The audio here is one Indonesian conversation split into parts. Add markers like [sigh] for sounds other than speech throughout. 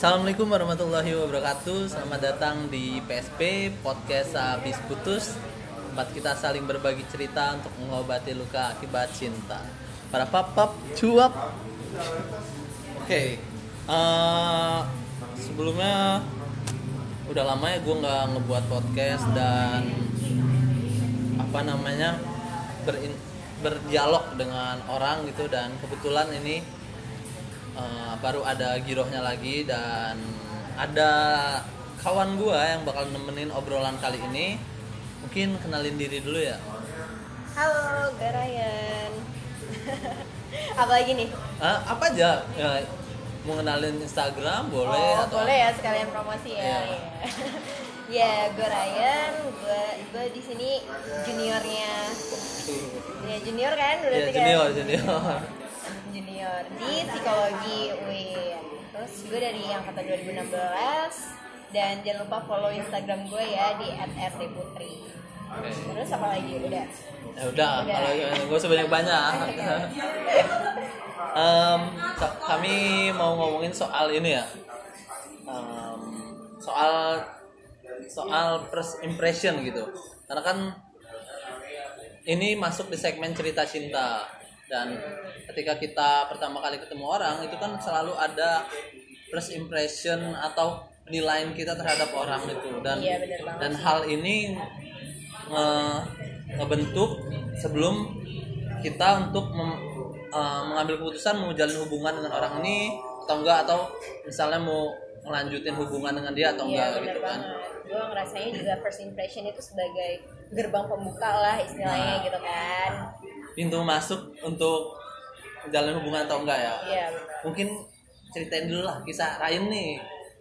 Assalamualaikum warahmatullahi wabarakatuh. Selamat datang di PSP Podcast Habis Putus. Tempat kita saling berbagi cerita Untuk mengobati luka akibat cinta. Para papap cuap. Oke eh, Sebelumnya Udah lama ya gue nggak ngebuat podcast Dan Apa namanya berin, Berdialog dengan orang gitu. Dan kebetulan ini uh, baru ada girohnya lagi dan ada kawan gua yang bakal nemenin obrolan kali ini mungkin kenalin diri dulu ya Halo, Garayan. [laughs] apa lagi nih? uh, apa aja ya, mau kenalin Instagram boleh oh, atau boleh ya sekalian promosi ya. Iya. Iya. [laughs] ya, gue Ryan, gue gue di sini juniornya. Ya junior kan ya berarti junior kan? junior Junior di psikologi UIN. Terus gue dari angkatan 2016 dan jangan lupa follow Instagram gue ya di @rtputri. Oke. Terus apa lagi? Udah. ya udah Udah. kalau gue sebanyak banyak so- [laughs] kami mau ngomongin soal ini ya Em, soal soal first impression gitu karena kan ini masuk di segmen cerita cinta dan ketika kita pertama kali ketemu orang itu kan selalu ada first impression atau penilaian kita terhadap orang itu dan Iya, dan hal ini nge- ngebentuk sebelum kita untuk mem- eh, mengambil keputusan mau jalin hubungan dengan orang ini atau enggak atau misalnya mau melanjutin hubungan dengan dia atau Iya enggak gitu kan banget. Gue ngerasanya juga first impression itu sebagai gerbang pembuka lah istilahnya Nah. gitu kan. Pintu masuk untuk jalin hubungan atau enggak ya? Iya mungkin ceritain dulu lah kisah Ryan nih.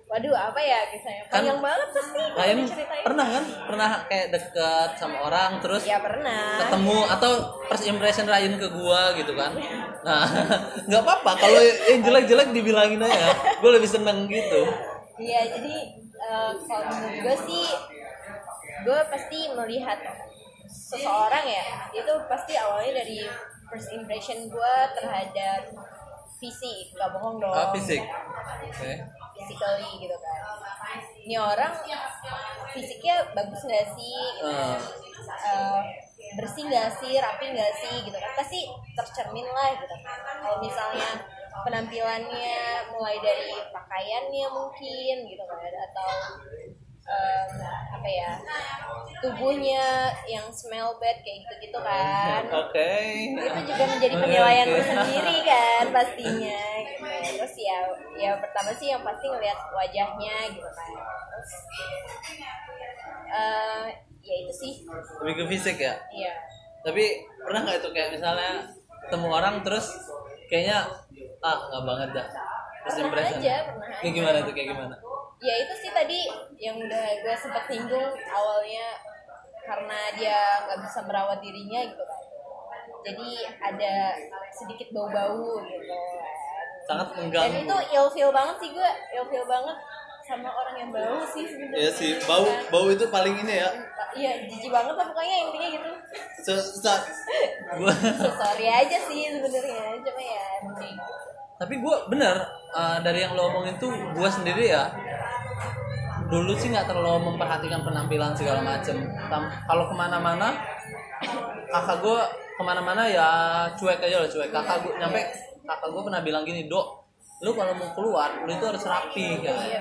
Waduh apa ya kisahnya? Kan Panjang banget pasti Ryan pernah kan? Pernah kayak deket sama orang terus Ya pernah. ketemu atau first impression Ryan ke gua gitu kan? [laughs] Nah [laughs] nggak apa-apa. Kalau yang jelek-jelek dibilangin aja. Gue lebih seneng gitu. Iya jadi eh, kalau menurut gue sih gue pasti melihat seseorang ya itu pasti awalnya dari first impression gue terhadap fisik. Gak bohong dong. Ah, fisik. Oke. Physically gitu kan. Ini orang fisiknya bagus nggak sih? Gitu. Ah. Eh, bersih nggak sih? Rapi nggak sih? Gitu kan. Pasti tercermin lah gitu kan. Kalau misalnya penampilannya mulai dari pakaiannya mungkin gitu kan. Atau em, apa ya tubuhnya yang smell bad kayak gitu gitu kan. [laughs] Oke. Itu juga menjadi penilaian oke. tersendiri kan pastinya gitu. Terus ya ya pertama sih yang pasti ngelihat wajahnya gitu kan. Terus eh ya itu sih. Lebih ke fisik ya? Iya. Tapi pernah nggak itu kayak misalnya ketemu orang terus kayaknya ah nggak banget dah. First Pernah impression aja, pernah kayak aja. gimana tuh kayak gimana ya itu sih tadi yang udah gue sempat singgung awalnya karena dia nggak bisa merawat dirinya gitu kan. Jadi ada sedikit bau-bau gitu. Sangat dan mengganggu. itu ilfeel banget sih gue ilfeel banget sama orang yang bau sih sebenarnya. Ya sih bau Kan. bau itu paling ini ya. Iya jijik banget lah pokoknya intinya gitu. Se- sa- gua [laughs] so, sorry aja sih sebenarnya cuma ya tapi gue bener uh, dari yang lo omongin tuh gue sendiri ya dulu sih nggak terlalu memperhatikan penampilan segala macem. Tam- kalau ke mana-mana kakak gue ke mana-mana ya cuek aja lah cuek. Kakak gue nyampe kakak gue pernah bilang gini dok lu kalau mau keluar lu itu harus rapi kan? Iya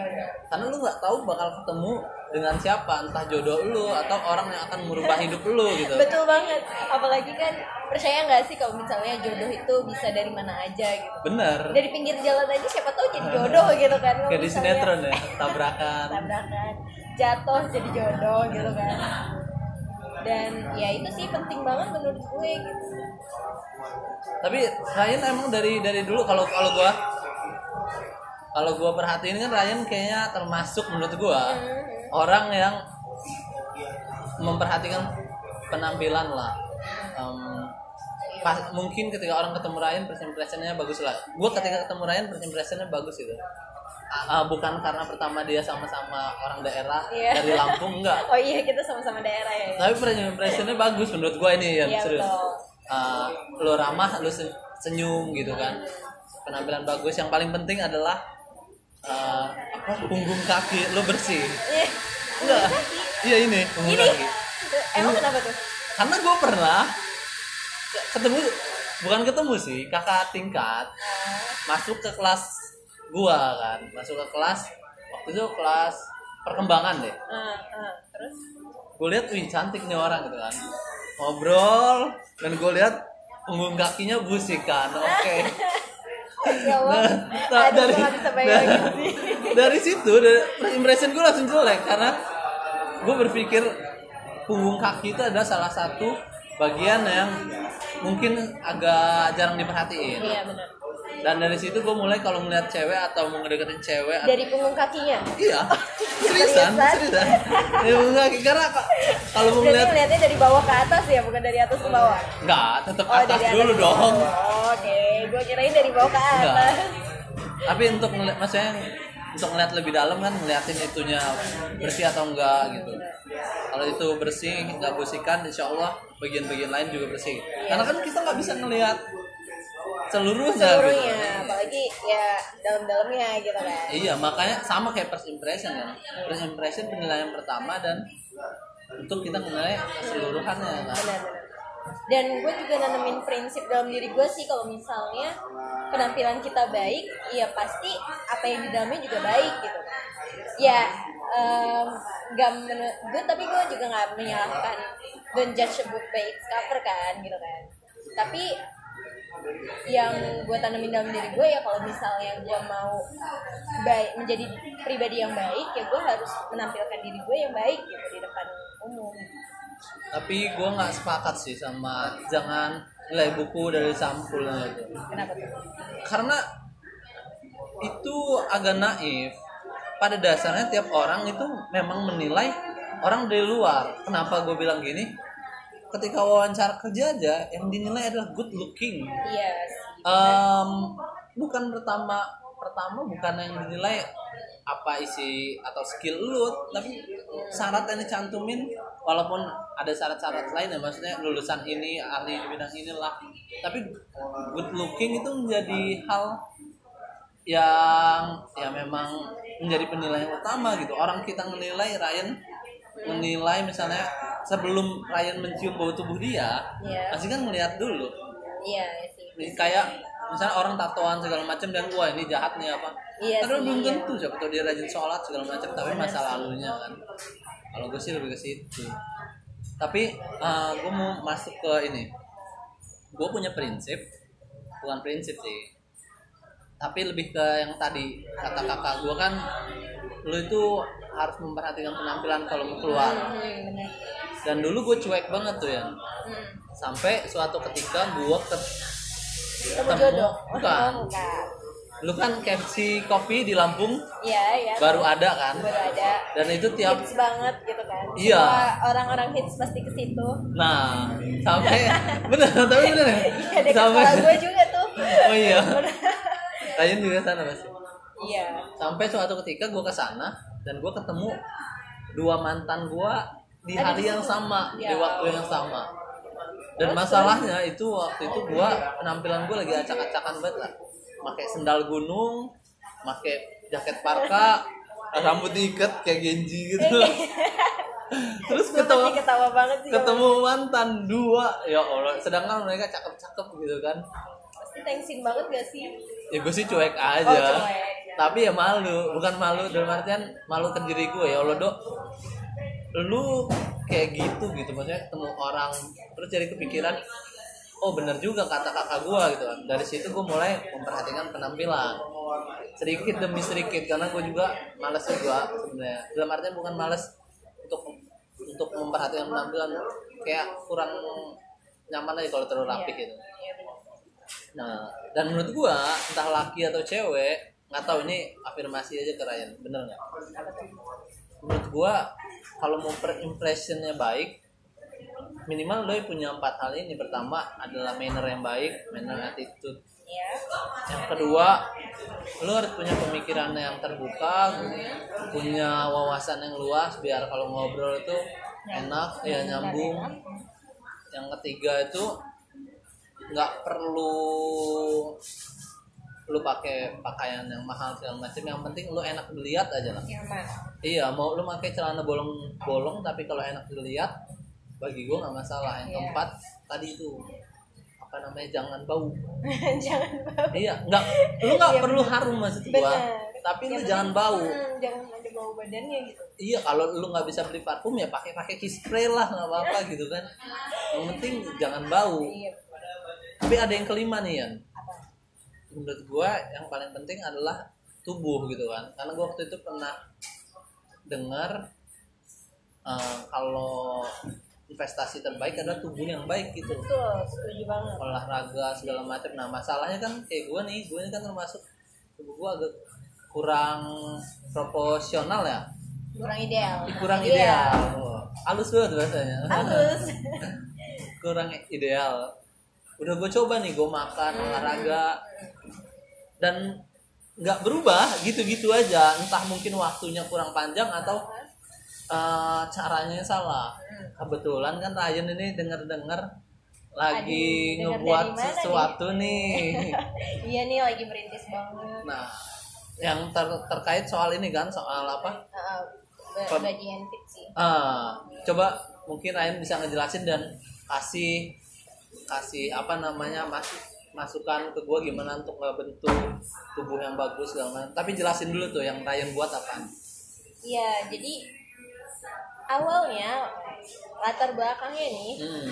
karena lu nggak tahu bakal ketemu dengan siapa? Entah jodoh lu atau orang yang akan merubah [laughs] hidup lu gitu. Betul banget. Apalagi kan percaya nggak sih kalau misalnya jodoh itu bisa dari mana aja gitu? Bener. Dari pinggir jalan aja siapa tahu jadi jodoh gitu kan? Kayak di sinetron ya [laughs] tabrakan. Tabrakan. Jatuh jadi jodoh gitu kan? Dan ya itu sih penting banget menurut gue gitu. Tapi Ryan emang dari dari dulu kalau kalau gua kalau gua perhatiin kan Ryan kayaknya termasuk menurut gua orang yang memperhatikan penampilan lah. Em, pas mungkin ketika orang ketemu Ryan first impressionnya bagus lah. Gua ketika ketemu Ryan first impressionnya bagus gitu. Ah, bukan karena pertama dia sama-sama orang daerah Iya. dari Lampung enggak. [laughs] Oh iya kita sama-sama daerah ya tapi first impressionnya bagus menurut gua ini ya Iya, serius. betul. Ah, lo ramah lo se- senyum gitu kan. Penampilan bagus. Yang paling penting adalah eh, apa? Punggung kaki lo bersih. Iya. enggak. Iya ini punggung Ini. kaki. Emang kenapa tuh? karena gue pernah ketemu bukan ketemu sih kakak tingkat Ah, masuk ke kelas gua kan. Masuk ke kelas waktu itu kelas perkembangan deh. Ah, ah. Terus? gue lihat wih cantik nih orang gitu kan. Ngobrol dan gue lihat punggung kakinya busik kan. Oke [laughs] Ya Allah. Nah, Aduh, dari- nah, [laughs] dari situ dari first impression gue langsung jelek karena gue berpikir punggung kaki itu adalah salah satu bagian yang mungkin agak jarang diperhatiin Iya benar. Dan dari situ gue mulai kalau melihat cewek atau mau ngedeketin cewek atau Dari punggung kakinya. iya [laughs] seriusan Seriusan? seriusan ya enggak karena ka- kalau mau ngeliat ngeliatnya dari bawah ke atas ya, bukan dari atas ke bawah. enggak tetap Oh, atas dari atas dulu dong. Oh, Oke, gue kirain dari bawah ke Enggak. atas. tapi untuk ngeliat maksudnya untuk ngeliat lebih dalam kan ngeliatin itunya bersih atau enggak gitu kalau itu bersih nggak bersihkan insya Allah bagian-bagian lain juga bersih karena kan kita nggak bisa ngelihat seluruhnya gitu. Seluruhnya, apalagi ya dalam-dalamnya gitu kan. iya makanya sama kayak first impression kan first impression penilaian pertama dan untuk kita menilai keseluruhannya kan Benar-benar. Dan gue juga nanemin prinsip dalam diri gue sih kalau misalnya penampilan kita baik, ya pasti apa yang di dalamnya juga baik gitu. Ya, em, nggak men- gue tapi gue juga nggak menyalahkan don't judge a book by its cover kan gitu kan. Tapi yang gue tanemin dalam diri gue ya kalau misalnya gue mau baik menjadi pribadi yang baik ya gue harus menampilkan diri gue yang baik gitu di depan umum. Tapi gue nggak sepakat sih sama jangan nilai buku dari sampulnya itu kenapa tuh? Karena itu agak naif. Pada dasarnya tiap orang itu memang menilai orang dari luar. Kenapa gue bilang gini ketika wawancara kerja aja yang dinilai adalah good looking. Sih Em, bukan pertama pertama bukan yang dinilai apa isi atau skill lu tapi syarat yang dicantumin walaupun ada syarat-syarat lain ya maksudnya lulusan ini ahli di bidang inilah. Tapi good looking itu menjadi hal yang ya memang menjadi penilaian utama gitu. Orang kita menilai Ryan menilai misalnya sebelum Ryan mencium bau tubuh dia Iya. pasti kan melihat dulu. Iya sih. Ini kayak misalnya orang tatoan segala macam dan wah ini jahat nih apa. Iya padahal sih, belum iya. tentu siapa tahu dia rajin sholat segala macam tapi masa lalunya kan. Kalau gue sih lebih ke situ. Tapi gue mau masuk ke ini. Gue punya prinsip bukan prinsip sih. Tapi lebih ke yang tadi kata kakak gue kan lu itu harus memperhatikan penampilan kalau mau keluar. Hmm, dan dulu gue cuek banget tuh ya hmm. sampai suatu ketika gue ke ketemu bukan oh, bukan. lu kan KFC kopi di Lampung? Iya iya. Baru ada kan? Baru ada. Dan itu tiap hits banget gitu kan. Iya. Orang-orang hits pasti ke situ. Nah sampai [laughs] bener tapi bener. Ya iya dekat sekolah gue juga tuh. Oh iya. [laughs] Ryan juga sana pasti iya. Sampai suatu ketika gue ke sana dan gue ketemu dua mantan gue di hari yang sama di Ya. waktu yang sama. Dan masalahnya itu waktu itu gue penampilan gue lagi acak-acakan banget lah. Pakai sendal gunung pakai jaket parka rambut diikat kayak genji gitu. [laughs] Terus gue ketemu pasti ketawa banget sih ketemu mantan dua. Ya allah sedangkan mereka cakep-cakep gitu kan. Pasti tensin banget gak sih? Ya gue sih cuek aja. Oh, cuek. tapi ya malu bukan malu dalam artian malu ke diri gue ya allah dok lu kayak gitu gitu maksudnya ketemu orang terus jadi kepikiran oh bener juga kata kakak gue gitu kan. Dari situ gue mulai memperhatikan penampilan. Sedikit demi sedikit karena gue juga males juga sebenarnya. Dalam artian bukan males untuk untuk memperhatikan penampilan kayak kurang nyaman aja kalau terlalu rapi gitu iya. benar Nah, dan menurut gua entah laki atau cewek, nggak tahu ini afirmasi aja ke Ryan, bener nggak? Menurut gua kalau mau per impressionnya baik, minimal lo punya empat hal ini. Pertama adalah manner yang baik, manner attitude. iya Yang kedua, lo harus punya pemikiran yang terbuka, punya wawasan yang luas, biar kalau ngobrol itu enak, ya nyambung. Yang ketiga itu nggak perlu lu pakai pakaian yang mahal segala macam yang penting lu enak dilihat aja lah. Nyaman. Iya mau lu pakai celana bolong bolong tapi kalau enak dilihat bagi gua nggak masalah. Yang Iya. keempat tadi itu apa namanya jangan bau. [laughs] Jangan bau. Iya nggak lu nggak Iya, perlu bener. harum maksud gua Bener. tapi lu Yang jangan bau. Hmm, jangan ada bau badannya gitu. Iya kalau lu nggak bisa beli parfum ya pakai pakai kiss spray lah nggak apa apa gitu kan. Yang penting jangan bau. Iya. Tapi ada yang kelima nih Yan menurut gua yang paling penting adalah tubuh gitu kan. Karena gua waktu itu pernah dengar eh, kalau investasi terbaik adalah tubuh yang baik gitu. Betul setuju banget. Olahraga segala macam. Nah masalahnya kan kayak gua nih gua ini kan termasuk tubuh gua agak kurang proporsional ya. Kurang ideal. Kurang ideal. Oh, halus banget bahasanya halus. [laughs] Kurang ideal. Udah gue coba nih gue makan olahraga dan nggak berubah gitu-gitu aja. Entah mungkin waktunya kurang panjang atau eh, caranya salah. Kebetulan kan Ryan ini denger-dengar lagi Aduh, denger ngebuat sesuatu nih? [laughs] iya nih lagi merintis banget. Nah yang ter- terkait soal ini kan soal apa? Uh, fit sih Ah, coba mungkin Ryan bisa ngejelasin dan kasih kasih apa namanya masuk masukan ke gue gimana untuk ngebentuk tubuh yang bagus segala macam. Tapi jelasin dulu tuh yang Ryan buat apa. iya jadi awalnya latar belakangnya nih Hmm.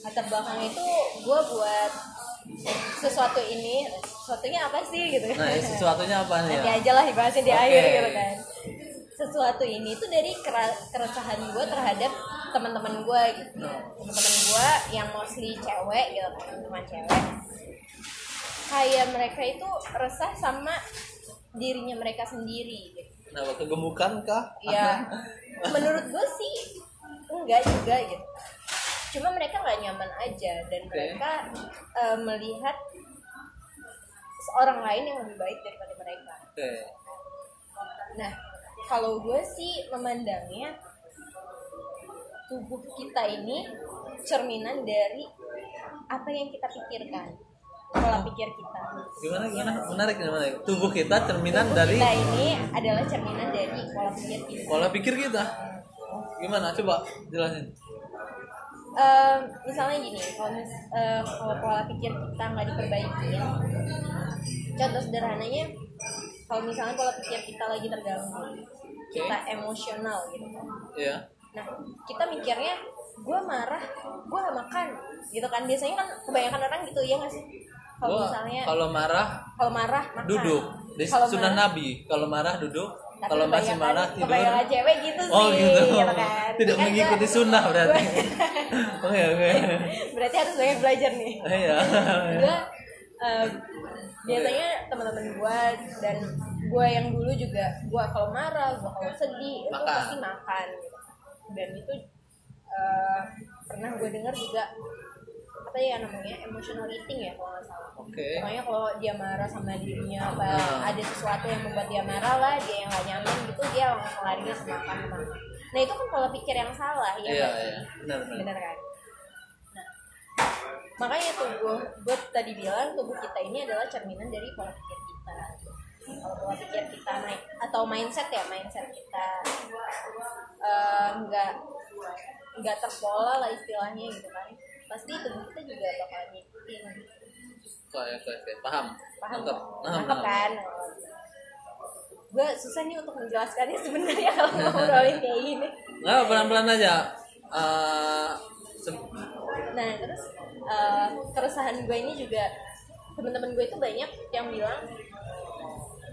latar belakangnya itu gue buat sesuatu ini sesuatunya apa sih gitu Nah, ini sesuatunya apa nih nanti ya? aja lah dibahasnya di Oke. akhir gitu kan sesuatu ini tuh dari keresahan gue terhadap teman-teman gue gitu teman-teman gue yang mostly cewek gitu kan teman cewek kayak mereka itu resah sama dirinya mereka sendiri gitu Nah, kegemukan kah? ya menurut gue sih enggak juga gitu cuma mereka nggak nyaman aja dan Oke. mereka eh, melihat seorang lain yang lebih baik daripada mereka Oke. Nah, kalau gue sih memandangnya tubuh kita ini cerminan dari apa yang kita pikirkan, pola pikir kita. Gimana gimana? Menarik menarik. Tubuh kita cerminan Tubuh dari kita ini adalah cerminan dari pola pikir kita. pola pikir kita. Gimana? Coba jelasin. Eh, misalnya gini, kalau mis- eh, kalau pola pikir kita nggak diperbaiki, contoh sederhananya, kalau misalnya pola pikir kita lagi terganggu, kita emosional gitu kan. Iya. Nah, kita mikirnya gue marah, gue gak makan, gitu kan? Biasanya kan kebanyakan orang gitu ya nggak sih? Kalau misalnya kalau marah kalau marah makan. duduk. Di sunnah marah- Nabi, kalau marah duduk, kalau masih marah tidur. Kebanyakan cewek gitu Oh sih, gitu. kan? [laughs] Tidak Kan mengikuti gua- sunnah berarti. [laughs] Oke oke. [laughs] berarti harus banyak belajar nih. Iya. gue biasanya teman-teman gue dan gue yang dulu juga gue kalau marah gue kalau sedih itu Makan. pasti makan gitu. dan itu eh, pernah gue dengar juga apa ya namanya emotional eating ya kalau nggak salah Oke. pokoknya kalau dia marah sama dirinya apa Nah. ada sesuatu yang membuat dia marah lah dia yang gak nyaman gitu dia langsung lari ke makan nah itu kan pola pikir yang salah ya Iya iya. Benar benar. bener kan makanya tubuh gue tadi bilang tubuh kita ini adalah cerminan dari pola pikir kita kalau pola pikir kita naik atau mindset ya mindset kita eh, nggak nggak terpola lah istilahnya gitu kan pasti tubuh kita juga bakal ngikutin Oke oke oke. Paham. paham Nangkep. Paham, Nangkep paham. kan gue susah nih untuk menjelaskannya sebenarnya [laughs] kalau ngobrolin kayak gini Nggak pelan-pelan aja. Se- nah terus eh, keresahan gue ini juga teman-teman gue itu banyak yang bilang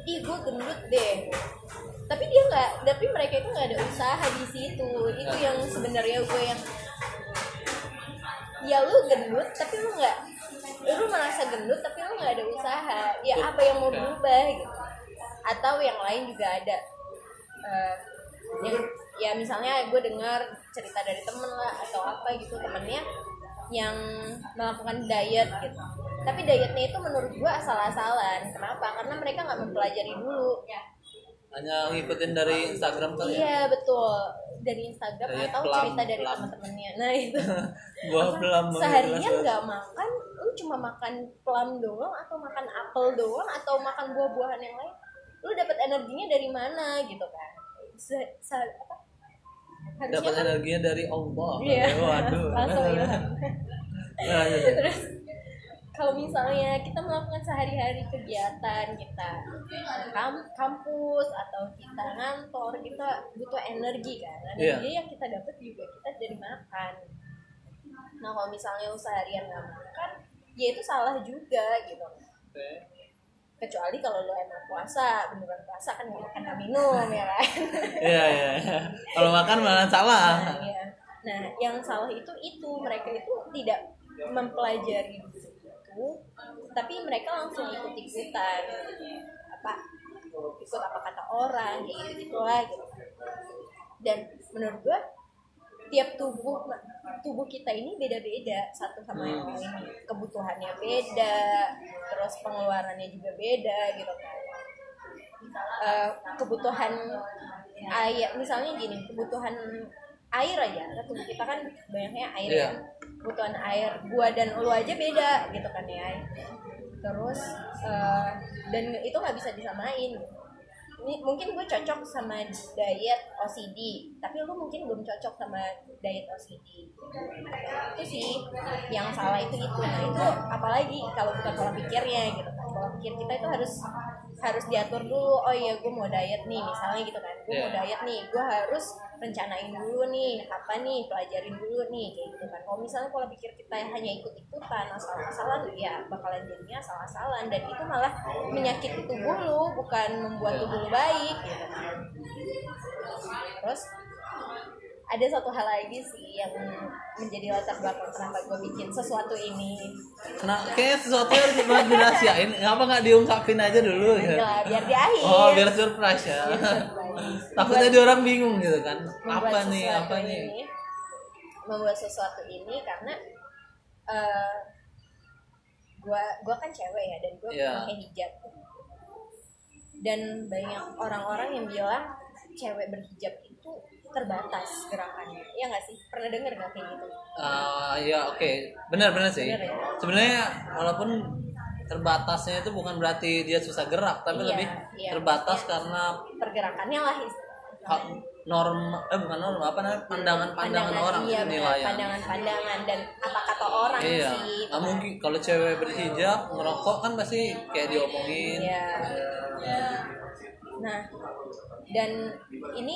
ih gue gendut deh. Tapi dia nggak tapi mereka itu nggak ada usaha di situ. Itu yang sebenarnya gue yang ya lu gendut tapi lu nggak lu merasa gendut tapi lu nggak ada usaha. Ya apa yang mau berubah? Gitu atau yang lain juga ada. Eh, yang ya misalnya gue dengar cerita dari temen lah atau apa gitu temennya yang melakukan diet gitu. Tapi dietnya itu menurut gue asal-asalan. Kenapa? Karena mereka nggak mempelajari dulu. Hanya ngikutin dari Instagram kali ya? Iya betul. Dari Instagram Dari atau pelam- cerita dari teman-temannya nah itu. [laughs] Gua belum seharian nggak makan? Lu cuma makan plum doang atau makan apel doang atau makan buah-buahan yang lain? Lu dapat energinya dari mana gitu kan? Se- se- apa? Harusnya dapat kan energinya dari Allah Iya. waduh [laughs] Langsung ilham. Nah, iya, iya. terus kalau misalnya kita melakukan sehari-hari kegiatan kita kam- kampus atau kita ngantor kita butuh energi kan Iya. energi yang kita dapat juga kita dari makan nah kalau misalnya lu seharian nggak makan ya itu salah juga gitu Oke. Kecuali kalau lu emang puasa beneran puasa kan nggak makan nggak minum [laughs] ya kan iya iya iya. kalau makan malah salah Nah, iya. Nah, yang salah itu itu mereka itu tidak mempelajari itu, tapi mereka langsung ikut ikutan apa ikut apa kata orang kayak gitu gitulah gitu. Dan menurut gua tiap tubuh tubuh kita ini beda-beda satu sama yang lain. Kebutuhannya beda terus pengeluarannya juga beda gitu kan. Eh, kebutuhan air misalnya gini kebutuhan air aja. Karena tubuh kita kan banyaknya air Iya. ya kebutuhan air gua dan lu aja beda gitu kan ya. Terus eh, dan itu nggak bisa disamain ini mungkin gue cocok sama diet OCD tapi lu mungkin belum cocok sama diet OCD itu sih yang salah itu itu. Nah itu apalagi kalau bukan pola pikirnya gitu. Pola pikir kita itu harus harus diatur dulu oh iya gue mau diet nih misalnya gitu kan. Gue mau Iya. diet nih gue harus rencanain dulu nih apa nih pelajarin dulu nih kayak gitu kan. Kalau misalnya pola pikir kita hanya ikut ikutan asal-asalan ya bakalan jadinya asal-asalan. Dan itu malah menyakiti tubuh lu bukan membuat tubuh lu baik gitu kan. Terus ada satu hal lagi sih yang menjadi latar belakang kenapa gue bikin sesuatu ini Nah, kayaknya sesuatu harus banget dirahasiain. Ngapa nggak diungkapin aja dulu ya? Lah, biar di akhir Oh, biar surprise ya. Biar surprise. Takutnya dia orang bingung gitu kan. Apa nih, apa nih? ini, membuat sesuatu ini karena eh gua gua kan cewek ya dan gua Iya. pakai hijab dan banyak orang-orang yang bilang cewek berhijab itu terbatas gerakannya ya nggak sih pernah denger nggak kayak gitu Ah, ya oke, benar-benar sih. Benar ya? Sebenarnya walaupun terbatasnya itu bukan berarti dia susah gerak, tapi Iya, lebih iya, terbatas maksudnya karena pergerakannya lah istilahnya. norma eh bukan norma apa namanya pandangan-pandangan orang iya, penilaian. pandangan-pandangan dan apa kata orang Iya, sih nggak mungkin kalau cewek berhijab ngerokok kan pasti kayak diomongin. Iya. Nah, dan ini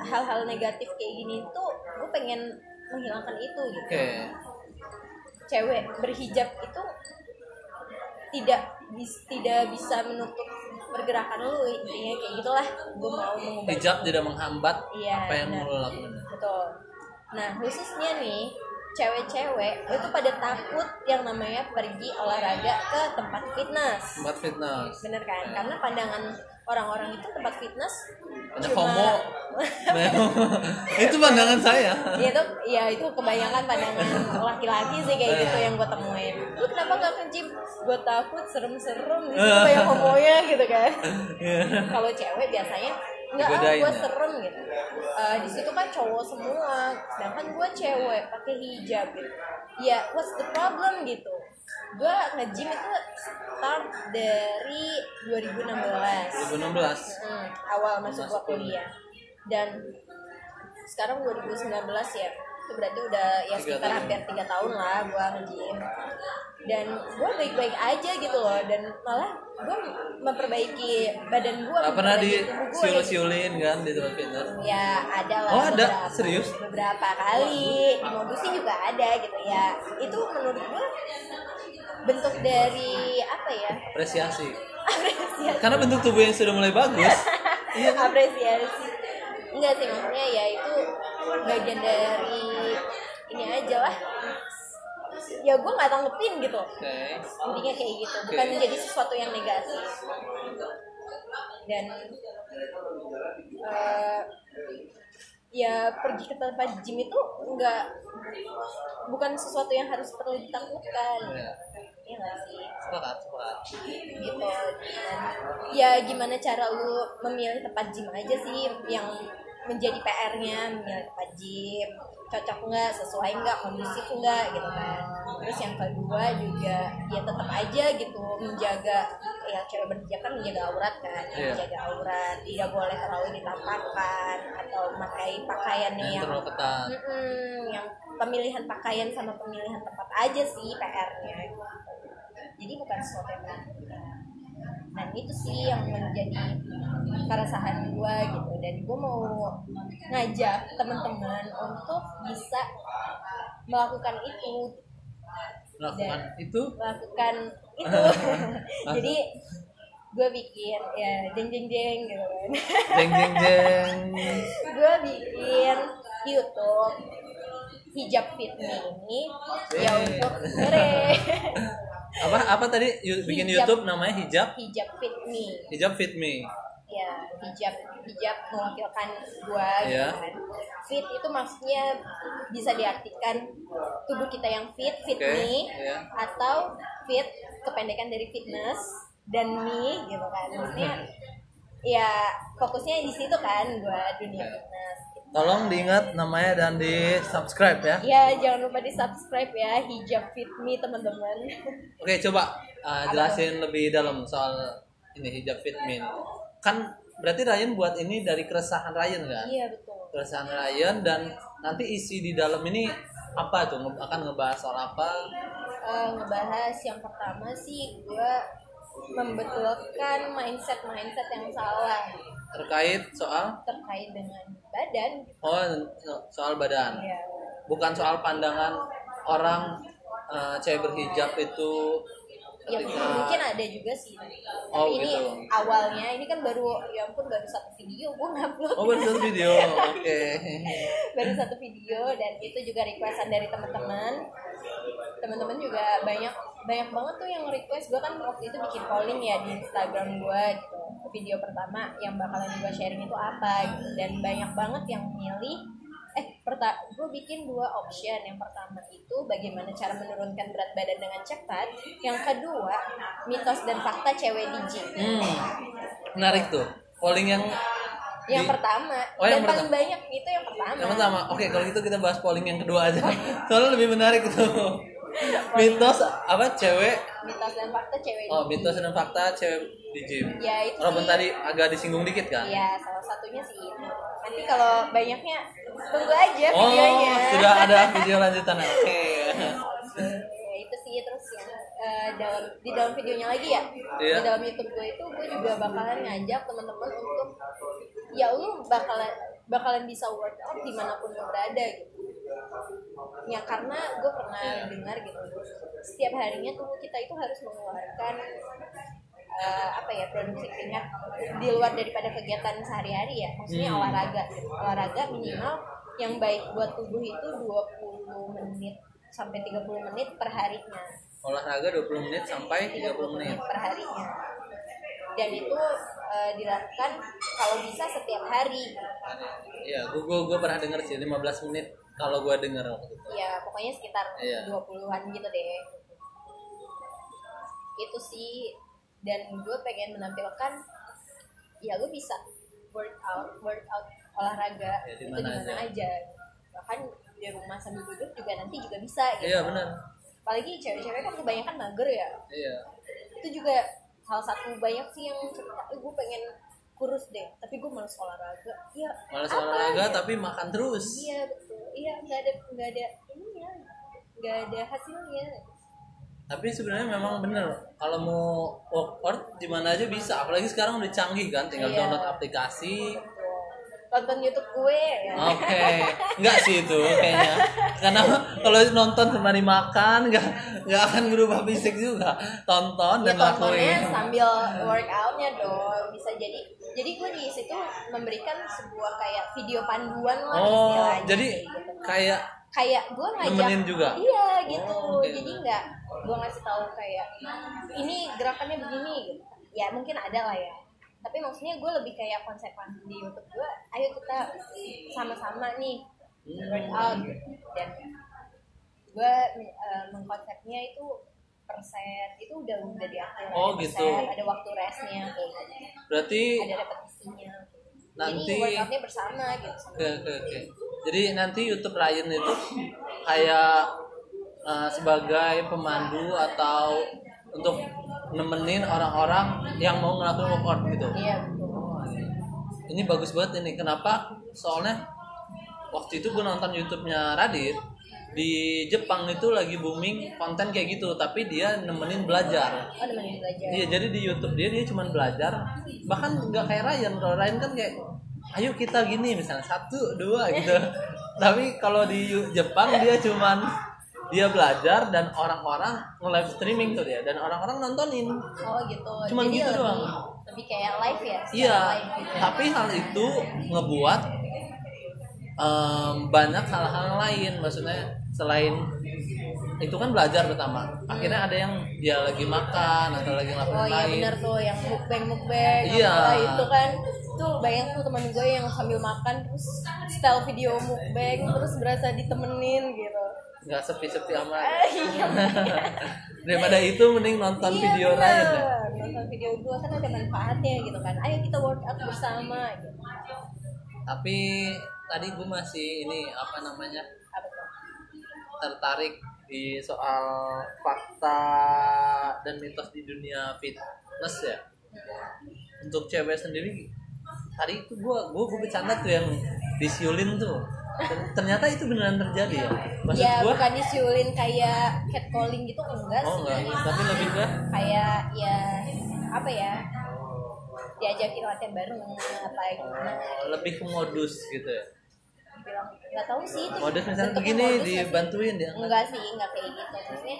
hal-hal negatif kayak gini tuh gue pengen menghilangkan itu gitu. Oke, Cewek berhijab itu tidak bis- tidak bisa menutup pergerakan lu intinya kayak gitulah gue mau mengubah hijab tidak menghambat Iya, apa yang benar. mau lo lakukan. betul nah khususnya nih cewek-cewek itu pada takut yang namanya pergi olahraga ke tempat fitness Tempat fitness. bener kan karena pandangan orang-orang itu tempat fitness Banyak cuma- homo. [laughs] itu pandangan saya. ya itu ya itu kebanyakan pandangan laki-laki sih kayak gitu yang gue temuin. Lu kenapa nggak ke gym? Gue takut serem-serem di situ banyak homonya gitu kan. Kalau cewek biasanya nggak ah gue ya? serem gitu. Eh, di situ kan cowok semua sedangkan gue cewek pakai hijab gitu. Ya what's the problem gitu gue nge-gym itu start dari 2016 2016. Hmm, awal masuk gua kuliah dan sekarang 2019 ya itu berarti udah ya sekitar hampir tiga tahun lah gua nge-gym dan gua baik-baik aja gitu loh dan malah gua memperbaiki badan gua Gak pernah di tubuh gua siul gitu. kan di tempat fitness. ya ada lah Oh, ada? beberapa. Serius? beberapa kali di modusin juga ada gitu ya itu menurut gua bentuk dari apa ya Apresiasi. apresiasi Karena bentuk tubuh yang sudah mulai bagus. [laughs] Iya. apresiasi enggak sih maksudnya ya itu bagian dari ini aja lah ya gue nggak tanggepin gitu Oke. intinya kayak gitu bukan Oke. menjadi sesuatu yang negatif dan eh, ya pergi ke tempat gym itu enggak bukan sesuatu yang harus perlu ditakutkan Iya. Iya nggak sih? sepakat sepakat gitu. Dan ya gimana cara lu memilih tempat gym aja sih yang menjadi PR-nya memilih tempat gym cocok nggak sesuai nggak kondusif nggak gitu kan. Terus yang kedua juga ya tetap aja gitu menjaga ya cewek berhijab kan menjaga aurat kan Iya. menjaga aurat. Tidak boleh terlalu ditampakkan atau memakai pakaian yang yang terlalu ketat. Mm-mm, yang pemilihan pakaian sama pemilihan tempat aja sih PR-nya jadi bukan sesuatu yang dan itu sih yang menjadi keresahan gue gitu. Dan gue mau ngajak teman-teman untuk bisa melakukan itu. Melakukan itu? melakukan itu. [laughs] Jadi gue bikin ya jeng jeng jeng gitu kan. Jeng jeng jeng. [laughs] Gue bikin YouTube hijab fit me ini ya untuk mere [laughs] apa apa tadi bikin Hijab. YouTube namanya hijab hijab fit me hijab fit me ya hijab hijab mewakilkan gue Iya. gitu kan fit itu maksudnya bisa diartikan tubuh kita yang fit fit Oke, me iya. atau fit kependekan dari fitness dan me gitu kan maksudnya ya fokusnya di situ kan gue dunia fitness gitu. Tolong diingat namanya dan di subscribe ya. Ya jangan lupa di subscribe ya hijab fit me teman-teman. [laughs] oke coba uh, Apa? jelasin lebih dalam soal ini hijab fit me. Kan berarti Ryan buat ini dari keresahan Ryan kan iya betul. keresahan Ryan dan nanti isi di dalam ini apa tuh? Akan ngebahas soal apa? Eh, ngebahas yang pertama sih gue membetulkan mindset mindset yang salah terkait soal terkait dengan badan. oh soal badan Ya. bukan soal pandangan orang uh, cewek berhijab itu Ya ketika mungkin ada juga sih. Tapi Oh, ini gitu. awalnya ini kan baru ya ampun baru satu video gue ngupload. oh baru satu video [laughs] oke baru satu video dan itu juga requestan dari teman-teman teman-teman juga banyak banyak banget tuh yang request. Gue kan waktu itu bikin polling ya di Instagram gue gitu. Video pertama yang bakalan gue sharing itu apa gitu. Dan banyak banget yang milih. Eh perta gue bikin dua option. Yang pertama itu bagaimana cara menurunkan berat badan dengan cepat. Yang kedua mitos dan fakta cewek di gym hmm. Menarik tuh. Polling yang yang di- pertama. Oh, yang dan paling pertama. banyak itu yang pertama. Yang pertama. Oke kalau gitu kita bahas polling yang kedua aja. [laughs] Soalnya lebih menarik tuh mitos apa cewek mitos dan fakta cewek oh mitos dan fakta cewek di gym ya itu sih tadi agak disinggung dikit kan Iya, salah satunya sih. Nanti kalau banyaknya tunggu aja oh videonya. sudah ada [laughs] video lanjutan oke Ya, itu sih terus yang eh, dalam di dalam videonya lagi ya. Iya. Di dalam YouTube gue itu gue juga bakalan ngajak teman-teman untuk ya lu bakalan bakalan bisa workout di mana pun lu berada gitu. Ya karena gue pernah dengar gitu. Setiap harinya tubuh kita itu harus mengeluarkan eh, apa ya produksi keringat di luar daripada kegiatan sehari-hari ya. Maksudnya Hmm. olahraga. Olahraga minimal yang baik buat tubuh itu 20 menit sampai 30 menit per harinya olahraga 20 menit sampai 30 menit. Per harinya dan itu eh, dilakukan kalau bisa setiap hari Iya, gue gue gue pernah denger sih 15 menit kalau gue denger waktu itu. ya pokoknya sekitar Iya. 20-an gitu deh itu sih dan gue pengen menampilkan ya gue bisa workout workout olahraga Ya, di itu mana di mana aja. aja bahkan di rumah sambil duduk juga nanti juga bisa gitu Iya benar. apalagi cewek-cewek kan kebanyakan mager ya Iya. itu juga salah satu banyak sih yang cerita "Eh, gue pengen kurus deh tapi gue males olahraga ya Malas apa olahraga ya? tapi makan terus. iya betul iya nggak ada nggak ada ininya nggak ada hasilnya Tapi sebenarnya memang bener kalau mau workout di mana aja bisa. Apalagi sekarang udah canggih kan, tinggal Iya. download aplikasi. Tonton YouTube gue ya Oke, enggak sih itu kayaknya. Karena kalau nonton sembari makan nggak nggak akan berubah fisik juga. Tonton ya dan lakuin. sambil workoutnya dong bisa jadi jadi gue di situ memberikan sebuah kayak video panduan lah Oh, istilahnya jadi kayak gitu. kayak kayak gue ngajak juga? iya gitu Oh, oke. jadi nggak gue ngasih tahu kayak ini gerakannya begini gitu ya mungkin ada lah ya tapi maksudnya gue lebih kayak konsep di YouTube gue ayo kita sama-sama nih. Workout. Gitu. dan gue eh, mengkonsepnya itu persen itu udah udah diatur Oh, ada gitu. persen, ada waktu restnya. Kayak gitu berarti ada repetisinya. Nanti- jadi workoutnya bersama gitu sama oke oke oke. jadi nanti YouTube Ryan itu kayak eh, sebagai pemandu atau untuk nemenin orang-orang yang mau ngelakuin workout gitu. Iya betul. Ini bagus banget ini. Kenapa? Soalnya waktu itu gue nonton YouTube-nya Radit di Jepang itu lagi booming konten kayak gitu tapi dia nemenin belajar. Oh nemenin belajar. Iya jadi di YouTube dia dia cuma belajar. Bahkan nggak kayak Ryan kalau Ryan kan kayak ayo kita gini misalnya satu dua gitu. [laughs] Tapi kalau di Jepang dia cuman dia belajar dan orang-orang nge-live streaming tuh dia dan orang-orang nontonin oh gitu Cuman Jadi gitu lebih, doang. lebih kayak live ya Iya, live gitu. tapi hal itu ngebuat em, banyak hal-hal lain. Maksudnya selain itu kan belajar pertama. Akhirnya ada yang dia lagi makan atau lagi ngelakuin Oh iya lain. benar tuh yang mukbang mukbang Iya. itu kan tuh bayang tuh teman gue yang sambil makan terus style video mukbang terus berasa ditemenin gitu. Nggak sepi-sepi amat. Ah, [laughs] iya. [laughs] Daripada itu mending nonton Iya, video. Ryan ya. Nonton video gue kan ada manfaatnya gitu kan. Ayo kita workout bersama gitu. Tapi tadi gue masih ini apa namanya Apa tuh? tertarik di soal fakta dan mitos di dunia fitness ya. Untuk cewek sendiri tadi itu gua gua, gua bercanda tuh yang disiulin tuh. Ter- Ternyata itu beneran terjadi ya. Maksud ya gua bukan disiulin kayak catcalling gitu enggak oh sih. enggak, tapi lebih ke Kayak ya apa ya? Diajakin latihan bareng apa gimana oh, lebih ke modus gitu ya. bilang nggak tahu sih itu Modus misalnya begini modus dibantuin dia. enggak sih enggak kayak gitu maksudnya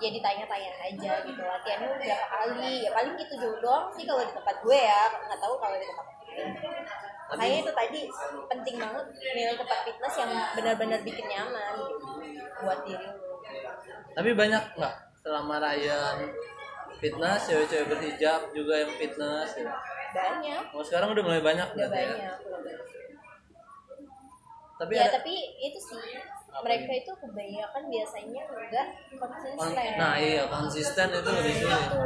ya ditanya-tanya aja gitu latihannya berapa kali ya paling gitu dulu doang sih kalau di tempat gue ya nggak tahu kalau di tempat lain. Makanya itu tadi penting banget milih tempat fitness yang benar-benar bikin nyaman gitu, buat diri Tapi banyak nggak selama Ryan fitness cewek-cewek berhijab juga yang fitness ya. banyak. Oh sekarang udah mulai banyak udah ya. banyak. Tapi ya ada tapi itu sih mereka itu kebanyakan biasanya enggak kon- konsisten. Nah iya konsisten itu lebih sulit. Gitu.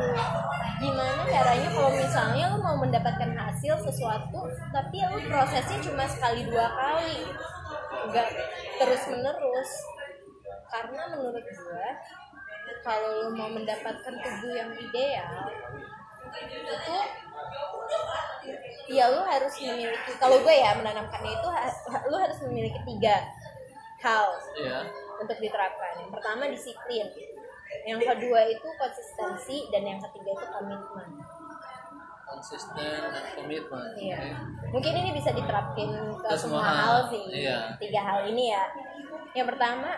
gimana caranya kalau misalnya lo mau mendapatkan hasil sesuatu tapi lo prosesnya cuma sekali dua kali? Nggak terus menerus karena menurut gue kalau lo mau mendapatkan tubuh yang ideal itu ya lo harus memiliki kalau gue ya menanamkannya itu lo harus memiliki tiga hal Iya. untuk diterapkan. Yang pertama disiplin, yang kedua itu konsistensi, dan yang ketiga itu komitmen. Konsisten dan komitmen. Iya. Mungkin ini bisa diterapkin ke, Ke semua semua hal. hal sih. Iya. Tiga hal ini ya. Yang pertama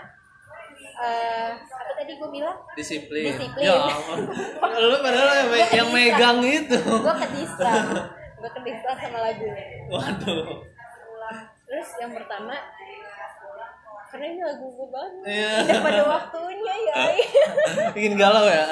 eh apa tadi gue bilang? Disiplin. Disiplin. Ya. [laughs] Lu padahal yang, me- yang megang itu. Gue kedistra. gue kedistra sama lagunya. Waduh. Terus yang pertama karena ini lagu gue banget. Iya. Udah pada waktunya ya. [laughs] Ingin galau ya.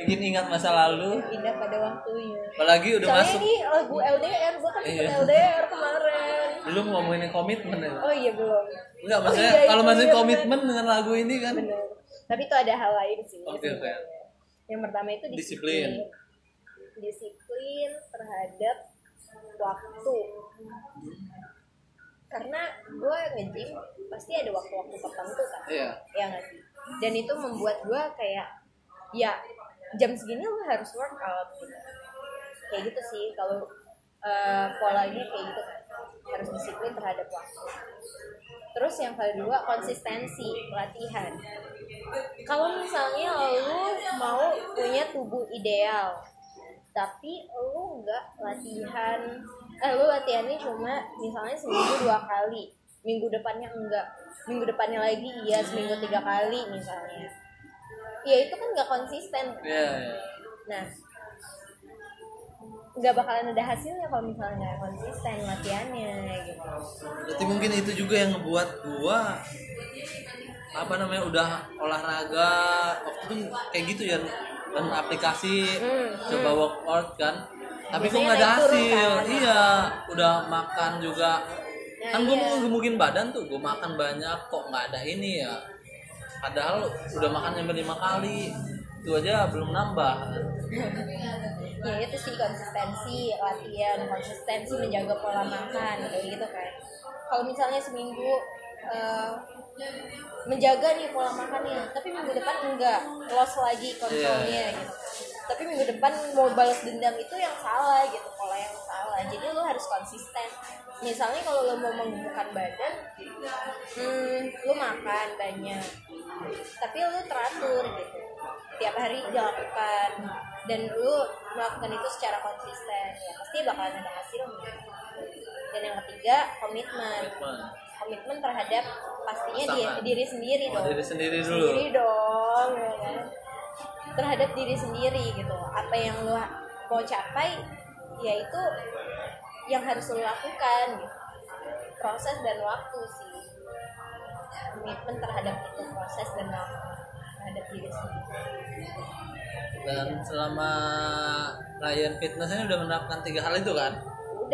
Ingin ingat masa lalu. Indah pada waktunya. Apalagi udah Soalnya masuk. ini lagu LDR, gue kan Iya. LDR kemarin. Belum ngomongin komitmen ya. Oh iya belum. Enggak, maksudnya iya, kalau masih iya, komitmen dengan lagu ini kan. Bener. Tapi itu ada hal lain sih. Oke, oke. sebenarnya. Yang pertama itu Disiplin. disiplin. Disiplin terhadap waktu. Karena gue nge-gym pasti ada waktu-waktu tertentu kan. Iya. Ya nggak sih? Dan itu membuat gue kayak ya jam segini lu harus workout gitu. Kayak gitu sih kalau eh, polanya kayak gitu kan. Harus disiplin terhadap waktu. Terus yang kedua konsistensi latihan. Kalau misalnya lu mau punya tubuh ideal, tapi lu nggak latihan, eh lu latihannya cuma misalnya seminggu dua kali, minggu depannya enggak, minggu depannya lagi iya seminggu tiga kali misalnya. Ya itu kan nggak konsisten. Iya, iya. Nah, nggak bakalan ada hasilnya kalau misalnya nggak konsisten latihannya gitu. Berarti mungkin itu juga yang ngebuat gua apa namanya udah olahraga waktu itu kayak gitu ya dan aplikasi Hmm, coba workout kan tapi kok nggak ada hasil. kan? iya udah makan juga. Nah, kan gue iya. mau gemukin badan tuh gue makan banyak kok nggak ada ini ya? Padahal udah makan sampai lima kali. Itu aja belum nambah. Ya itu sih konsistensi latihan konsistensi menjaga pola makan kayak gitu kan. Kalau misalnya seminggu eh, menjaga nih pola makannya. Tapi minggu depan enggak. Lost lagi kontrolnya gitu. Tapi minggu depan mau balas dendam itu yang salah gitu pola yang salah. Jadi lu harus konsisten. Misalnya kalau lu mau menggemukkan badan hmm, lu makan banyak. Tapi lu teratur gitu. Tiap hari dilakukan. Dan lu melakukan itu secara konsisten. Ya pasti bakalan ada hasilnya. Dan yang ketiga komitmen komitmen terhadap pastinya di, diri sendiri Oh, dong. diri sendiri dulu. Sendiri dong ya kan? terhadap diri sendiri gitu. Apa yang lo mau capai ya itu yang harus lo lakukan gitu. Proses dan waktu sih. Komitmen terhadap itu proses dan waktu terhadap diri sendiri. Dan selama Ryan Fitness ini udah menerapkan tiga hal itu kan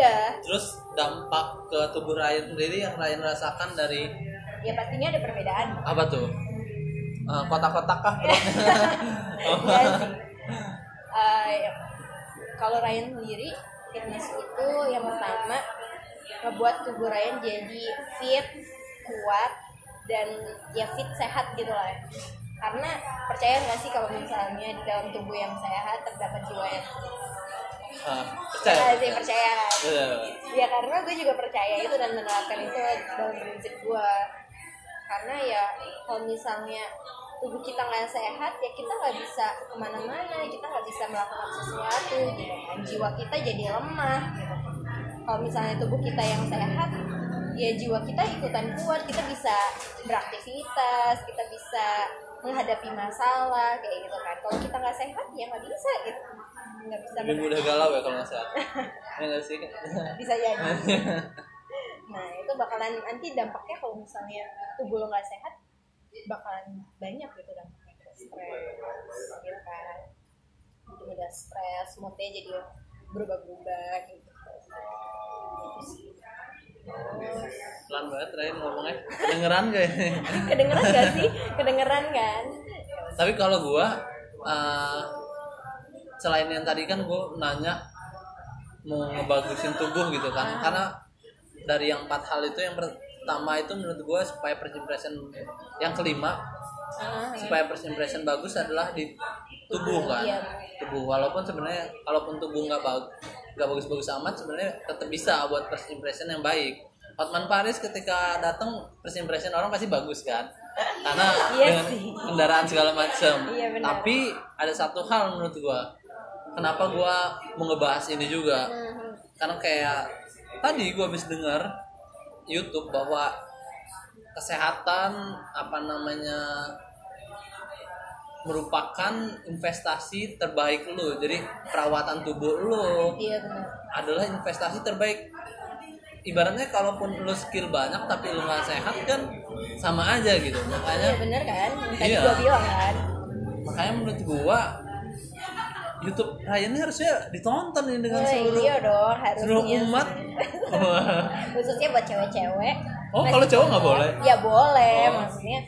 udah terus dampak ke tubuh Ryan sendiri yang Ryan rasakan dari ya pastinya ada perbedaan. Apa tuh? Eh, kotak-kotak kah? [laughs] Iya. Eh, kalau Ryan sendiri fitness itu yang pertama ngebuat tubuh Ryan jadi fit, kuat dan ya fit sehat gitu lah. Karena percaya nggak sih kalau misalnya di dalam tubuh yang sehat terdapat jiwa yang Ah, percaya sih percaya. Iya. Ya karena gue juga percaya itu dan menerapkan itu dalam prinsip gue. Karena ya kalau misalnya tubuh kita nggak sehat ya kita nggak bisa ke mana-mana, kita nggak bisa melakukan sesuatu gitu kan. Jiwa kita jadi lemah gitu. Kalau misalnya tubuh kita yang sehat, ya jiwa kita ikutan kuat, kita bisa beraktivitas, kita bisa menghadapi masalah kayak gitu kan. Kalau kita nggak sehat ya nggak bisa gitu, nggak bisa lebih mudah galau ya kalau nggak sehat [laughs] ya nggak sih? Bisa jadi. [laughs] Nah itu bakalan nanti dampaknya kalau misalnya tubuh lo nggak sehat bakalan banyak gitu dampaknya stres gitu kan? Jadi mudah stres moodnya jadi berubah-berubah gitu. Terus, pelan banget Ryan ngomongnya. Kedengeran gak ini [laughs] kedengeran gak sih? Kedengeran kan? Tapi kalau gua eh, selain yang tadi kan gua nanya mau ngebagusin tubuh gitu kan karena dari yang empat hal itu yang pertama itu menurut gua supaya first impression yang kelima Ah, ya. supaya first impression bagus adalah di tubuh kan Iya. tubuh walaupun sebenarnya kalaupun tubuh nggak bagus nggak bagus-bagus amat sebenarnya tetap bisa buat first impression yang baik Hotman Paris ketika datang first impression orang pasti bagus kan karena Iya dengan sih. kendaraan segala macam Iya, benar. tapi ada satu hal menurut gua kenapa gua mau ngebahas ini juga? Karena kayak tadi gua habis dengar YouTube bahwa kesehatan apa namanya merupakan investasi terbaik lu. Jadi perawatan tubuh lu iya benar. adalah investasi terbaik. Ibaratnya kalaupun lu skill banyak tapi lu nggak sehat kan sama aja gitu. Iya makanya benar kan? Yang tadi Iya. gua bilang kan. Makanya menurut gua YouTube. Ryan ini harusnya ditonton ini dengan Oh, seluruh iya dong harusnya seluruh umat. [laughs] Khususnya buat cewek-cewek. Oh, Masih kalau cowok nggak boleh? ya boleh. Oh. maksudnya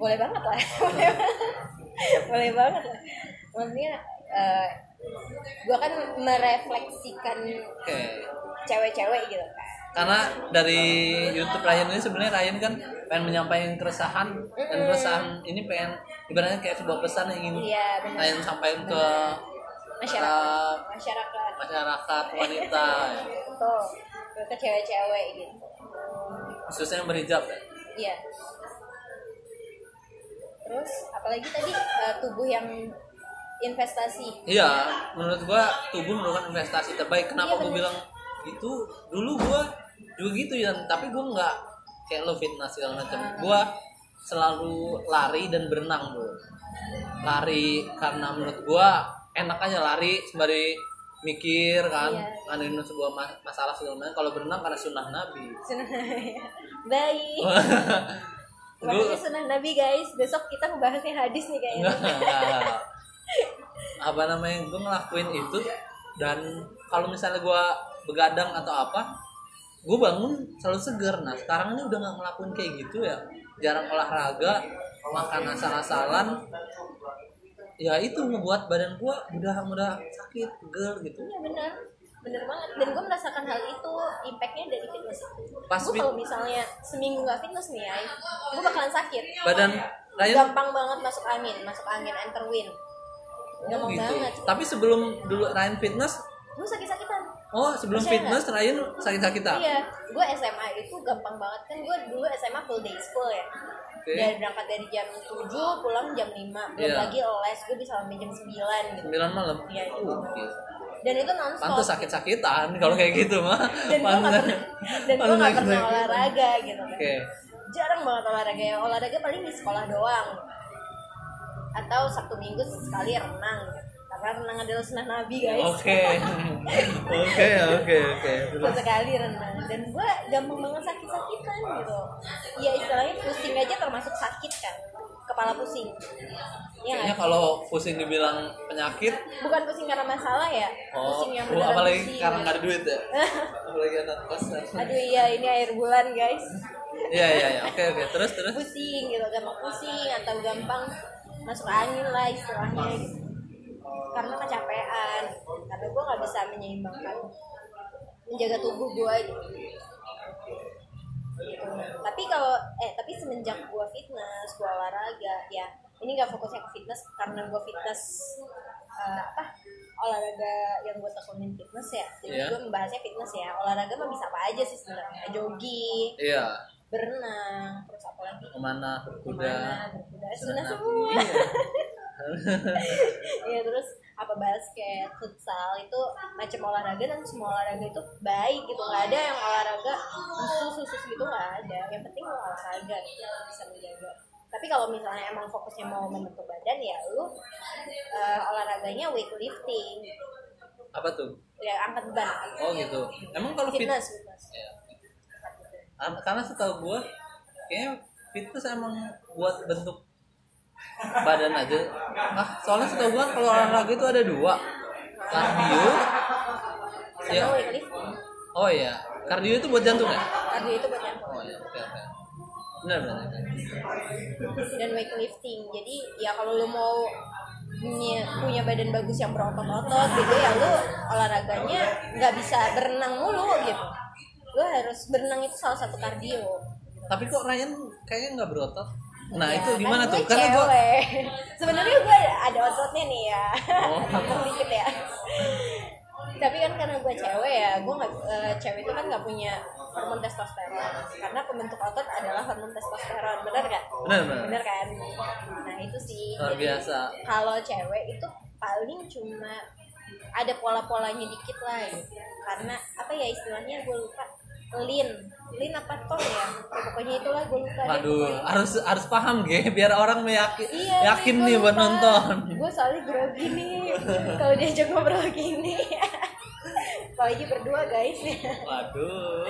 boleh banget lah. [laughs] Boleh banget. lah. Maksudnya eh gue kan merefleksikan oke. cewek-cewek gitu. Kan karena dari YouTube Ryan ini sebenarnya Ryan kan pengen menyampaikan keresahan. Dan keresahan ini pengen ibaratnya kayak sebuah pesan yang ingin iya Ryan sampaikan ke masyarakat uh, masyarakat masyarakat wanita tuh ke cewek-cewek gitu khususnya yang berhijab ya. iya terus apalagi tadi eh, tubuh yang investasi Iya, menurut gua tubuh merupakan investasi terbaik. Kenapa Iya, gua bener. bilang itu? Dulu gua juga gitu ya, tapi gua nggak kayak lo fitness segala macam. Ah. Gua selalu lari dan berenang, Bro. Lari karena menurut gua enak aja lari sembari mikir kan, Iya. nganin sebuah ma- masalah segala macam. Kalau berenang karena sunnah Nabi. [laughs] baik [laughs] Gua Makanya sunnah Nabi guys Besok kita ngebahasnya hadis nih kayaknya Enggak. [laughs] apa namanya gue ngelakuin itu dan kalau misalnya gue begadang atau apa gue bangun selalu seger nah sekarang ini udah nggak ngelakuin kayak gitu ya jarang olahraga makan asal-asalan ya itu ngebuat badan gua udah udah sakit pegel gitu. Iya benar. Bener banget. Dan gue merasakan hal itu impactnya dari fitness. Itu Pas gue kalau misalnya seminggu nggak fitness nih ya gue bakalan sakit. Badan Ryan gampang banget masuk angin masuk angin enter wind oh, gampang gitu. banget. Tapi sebelum dulu Ryan fitness gue sakit-sakitan oh sebelum Percaya fitness Ryan sakit-sakitan iya gue SMA itu gampang banget. Kan gue dulu SMA full day school ya. Oke. dari berangkat dari jam 7 pulang jam 5 belum Iya. lagi les gue bisa sampai jam 9 gitu. 9 malam? Iya, itu. Uh, gitu. dan itu nonstop. Pantas sakit-sakitan kalau kayak gitu mah. Dan gue nggak Pantes- pernah dan gue nggak pernah olahraga gitu. Kan oke. Jarang banget olahraga. Ya olahraga paling di sekolah doang. Atau sabtu minggu sekali renang. karena renang adalah sunnah nabi guys. Oke. Oke oke oke. Terus? sekali renang. Dan gue gampang banget sakit sakitan gitu. Ya istilahnya pusing aja termasuk sakit kan. Kepala pusing. Ya kayaknya kalau pusing dibilang penyakit? Bukan pusing karena masalah ya oh, pusing yang oh, beneran apalagi pusing. karena nggak ada duit ya? [laughs] Apalagi anak kosan aduh iya ini air bulan guys. Iya iya iya. Oke oke. Terus terus? Pusing gitu. Gampang pusing atau gampang masuk angin lah istilahnya gitu. Karena kecapean karena gue nggak bisa menyeimbangkan menjaga tubuh gue gitu. Gitu. tapi kalau eh tapi semenjak gue fitness gue olahraga ya ini nggak fokusnya ke fitness karena gue fitness eh, apa olahraga yang gue tekunin fitness ya jadi Iya. gue membahasnya fitness ya olahraga mah bisa apa aja sih sebenarnya jogging iya berenang terus apa lagi ke mana berkuda ke mana berkuda Nabi. semua. [laughs] [laughs] ya terus apa basket futsal itu macam olahraga dan semua olahraga itu baik gitu. Nggak ada yang olahraga khusus khusus gitu nggak ada. Yang penting olahraga gitu, bisa menjaga. Tapi kalau misalnya emang fokusnya mau membentuk badan ya lu eh, olahraganya weightlifting. Apa tuh? Ya angkat beban. Oh gitu. Emang kalau fit fitness fitness. Ya. Karena setahu gua kayaknya fitness emang buat bentuk badan aja. Ah soalnya setahu gua kalau olahraga itu ada dua. Kardio. Ya. Oh iya. Kardio itu buat jantung ya? Kardio itu buat jantung. Oh iya oke oke. Benar benar. Dan weightlifting. Jadi ya kalau lu mau punya, punya badan bagus yang berotot-otot gitu ya lu olahraganya nggak bisa berenang mulu gitu. Lu harus berenang itu salah satu kardio. Tapi kok Ryan kayaknya nggak berotot nah Ya, itu gimana kan tuh? Gue karena gua cewek. sebenarnya gue ada ototnya nih ya. Oh. [laughs] Dikit ya. Tapi kan karena gue cewek ya gue nggak eh, cewek itu kan nggak punya hormon testosteron. Karena pembentuk otot adalah hormon testosteron. Benar gak benar benar bener kan? Nah itu sih. Luar biasa. Kalau cewek itu paling cuma ada pola-polanya dikit lah gitu. karena apa ya istilahnya? Gue lupa lean lean apa ton ya Ya, pokoknya itulah gue lupa deh, Waduh, pokoknya. harus harus paham ge biar orang meyakin Iya, yakin nih buat nonton. Gue soalnya grogi nih [laughs] kalau diajak ngobrol gini. [laughs] Apalagi berdua guys. Waduh,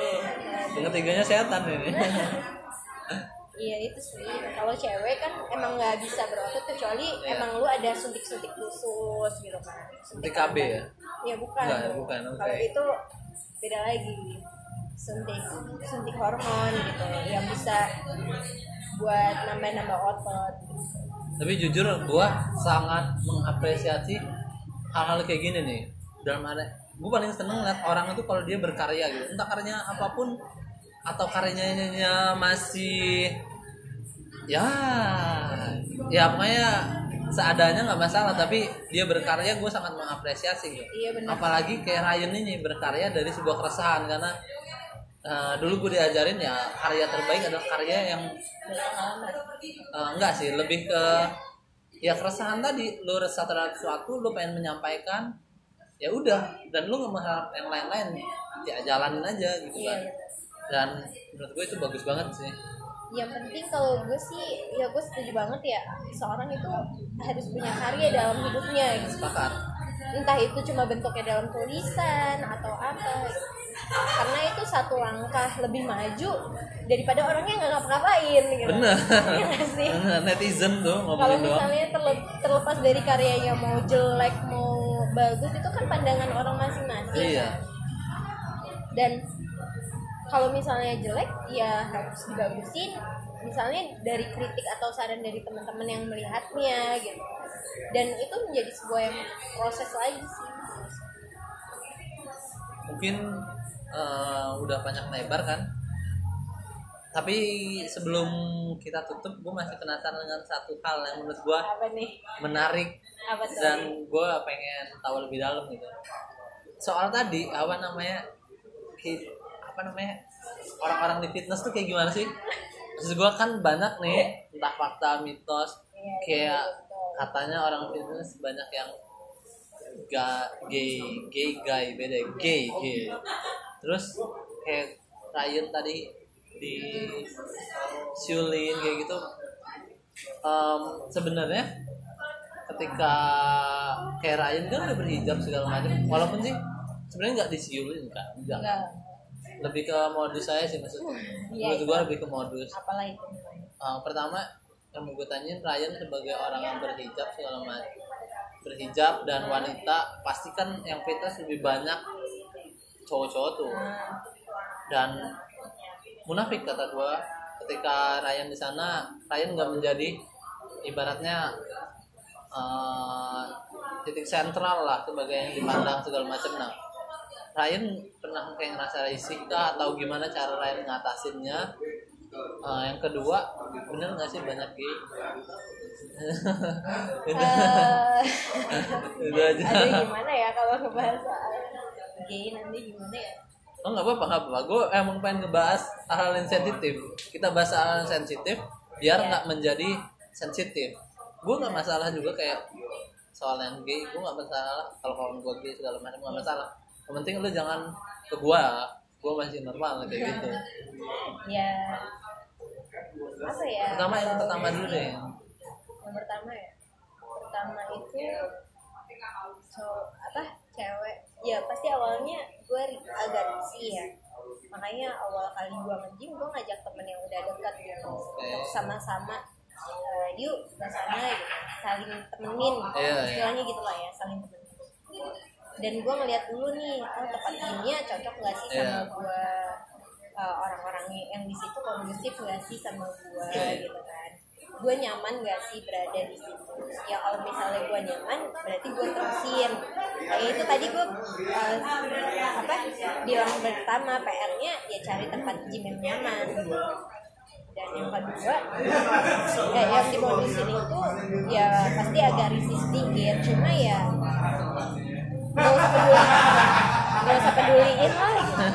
yang ketiganya setan ini. [laughs] iya itu sih. Kalau cewek kan emang nggak bisa berotot kecuali Iya. emang lu ada suntik-suntik khusus gitu kan. Suntik KB ya? Iya bukan. Enggak, bukan, oke. Kalau itu beda lagi. Suntik suntik hormon gitu yang bisa buat nambah-nambah otot. Tapi jujur gua sangat mengapresiasi hal-hal kayak gini nih. Dalam ada gue paling seneng lihat orang itu kalau dia berkarya gitu. Entah karyanya apa pun atau karyanya masih ya ya pokoknya seadanya nggak masalah tapi dia berkarya gue sangat mengapresiasi gitu. Iya benar. apalagi kayak Ryan ini berkarya dari sebuah keresahan karena eh, dulu gue diajarin ya karya terbaik adalah karya yang eh, enggak sih lebih ke ya keresahan tadi. Lu resah terhadap sesuatu lu pengen menyampaikan ya udah. Dan lu nggak mengharap yang lain-lain ya jalanin aja gitu Iya. kan. dan menurut gue itu bagus banget sih. Yang penting kalau gue sih ya gue setuju banget ya seorang itu harus punya karya dalam hidupnya gitu. sepakat entah itu cuma bentuknya dalam tulisan atau apa. Karena itu satu langkah lebih maju daripada orangnya nggak ngapa-ngapain gitu. [laughs] Sih? Bener, netizen tuh kalau misalnya terle- terlepas dari karyanya mau jelek mau bagus itu kan pandangan orang masing-masing. Iya. Dan kalau misalnya jelek ya harus dibagusin. Misalnya dari kritik atau saran dari teman-teman yang melihatnya gitu dan itu menjadi sebuah yang proses lagi sih. Mungkin eh, udah banyak lebar kan? Tapi sebelum kita tutup gue masih penasaran dengan satu hal yang menurut gue menarik apa tuh? dan gue pengen tahu lebih dalam gitu. Soal tadi apa namanya apa namanya orang-orang di fitness tuh kayak gimana sih? Maksud gue kan banyak nih entah fakta mitos Iya, kayak betul. Katanya orang fitness banyak yang ga, gay gay guy beda gay gay. Terus kayak Ryan tadi di siulin kayak gitu Em, sebenarnya ketika kayak Ryan kan udah berhijab segala macam walaupun sih sebenarnya nggak disiulin kan enggak enggak lebih ke modus saya sih maksudnya. Iya, menurut iya. lebih ke modus. Apalah itu? Uh, pertama yang mau gue tanyain Ryan sebagai orang yang berhijab segala macam berhijab dan wanita pasti kan yang fitness lebih banyak cowok-cowok tuh. Dan munafik kata gue ketika Ryan di sana Ryan nggak menjadi ibaratnya uh, titik sentral lah sebagai yang dipandang segala macam. Nah Ryan pernah kayak ngerasa risih atau gimana cara Ryan ngatasinnya Uh, yang kedua bener nggak sih banyak gay? [laughs] Itu aja. aduh gimana ya kalau ngebahas gay nanti gimana ya? Oh nggak apa-apa nggak apa-apa. Gue emang pengen ngebahas hal-hal yang sensitif. Kita bahas hal yang sensitif biar Iya. nggak menjadi sensitif. Gue nggak masalah juga kayak soal yang gay. Gue nggak masalah kalau kawan gue gay segala macam nggak masalah. Yang penting lu jangan ke gue gue masih normal kayak gitu. Ya apa ya? Pertama yang pertama dulu deh. Yang pertama ya? Pertama itu so apa? Cewek. Ya pasti awalnya gue agak risih ya. Makanya awal kali gue nge-gym gue ngajak temen yang udah dekat gitu. Untuk sama-sama eh, yuk ke sana gitu. Saling temenin Iya, iya. istilahnya gitu lah ya saling temenin. Dan gue ngeliat dulu nih oh tempat gymnya cocok gak sih sama Iya. gue eh, orang-orang yang di situ kondusif gak sih sama gue Iya. gitu kan? Gue nyaman gak sih berada di situ? Ya kalau misalnya gue nyaman berarti gue terusin. Kayak itu tadi gue eh, apa bilang pertama PR-nya ya cari tempat gym yang nyaman. Dan yang kedua eh, yang dimodusin itu ya pasti agak risih sedikit. Cuma ya gak usah peduli. Gak usah peduliin lah gitu.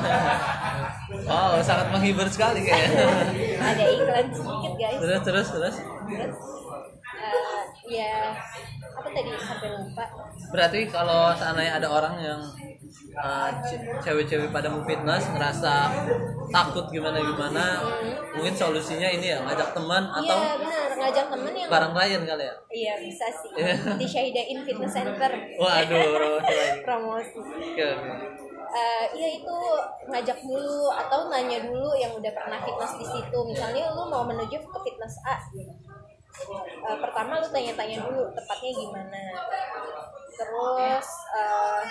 Wow sangat menghibur sekali kayaknya. [laughs] Ada iklan sedikit guys. Terus terus terus. Terus eh, ya apa tadi? Sampai lupa. Berarti kalau seandainya ada orang yang uh, ce- cewek-cewek pada mau fitness ngerasa takut gimana gimana, mungkin solusinya ini ya ngajak teman atau iya benar ngajak temen yang barang klien kali ya. iya bisa sih. Iya. di Syahidain Fitness Center. [laughs] Waduh, promosi. Promosi Eh, iya itu ngajak dulu atau nanya dulu yang udah pernah fitness di situ. Misalnya lu mau menuju ke fitness A. Eh, pertama lu tanya-tanya dulu tepatnya gimana. Terus eh,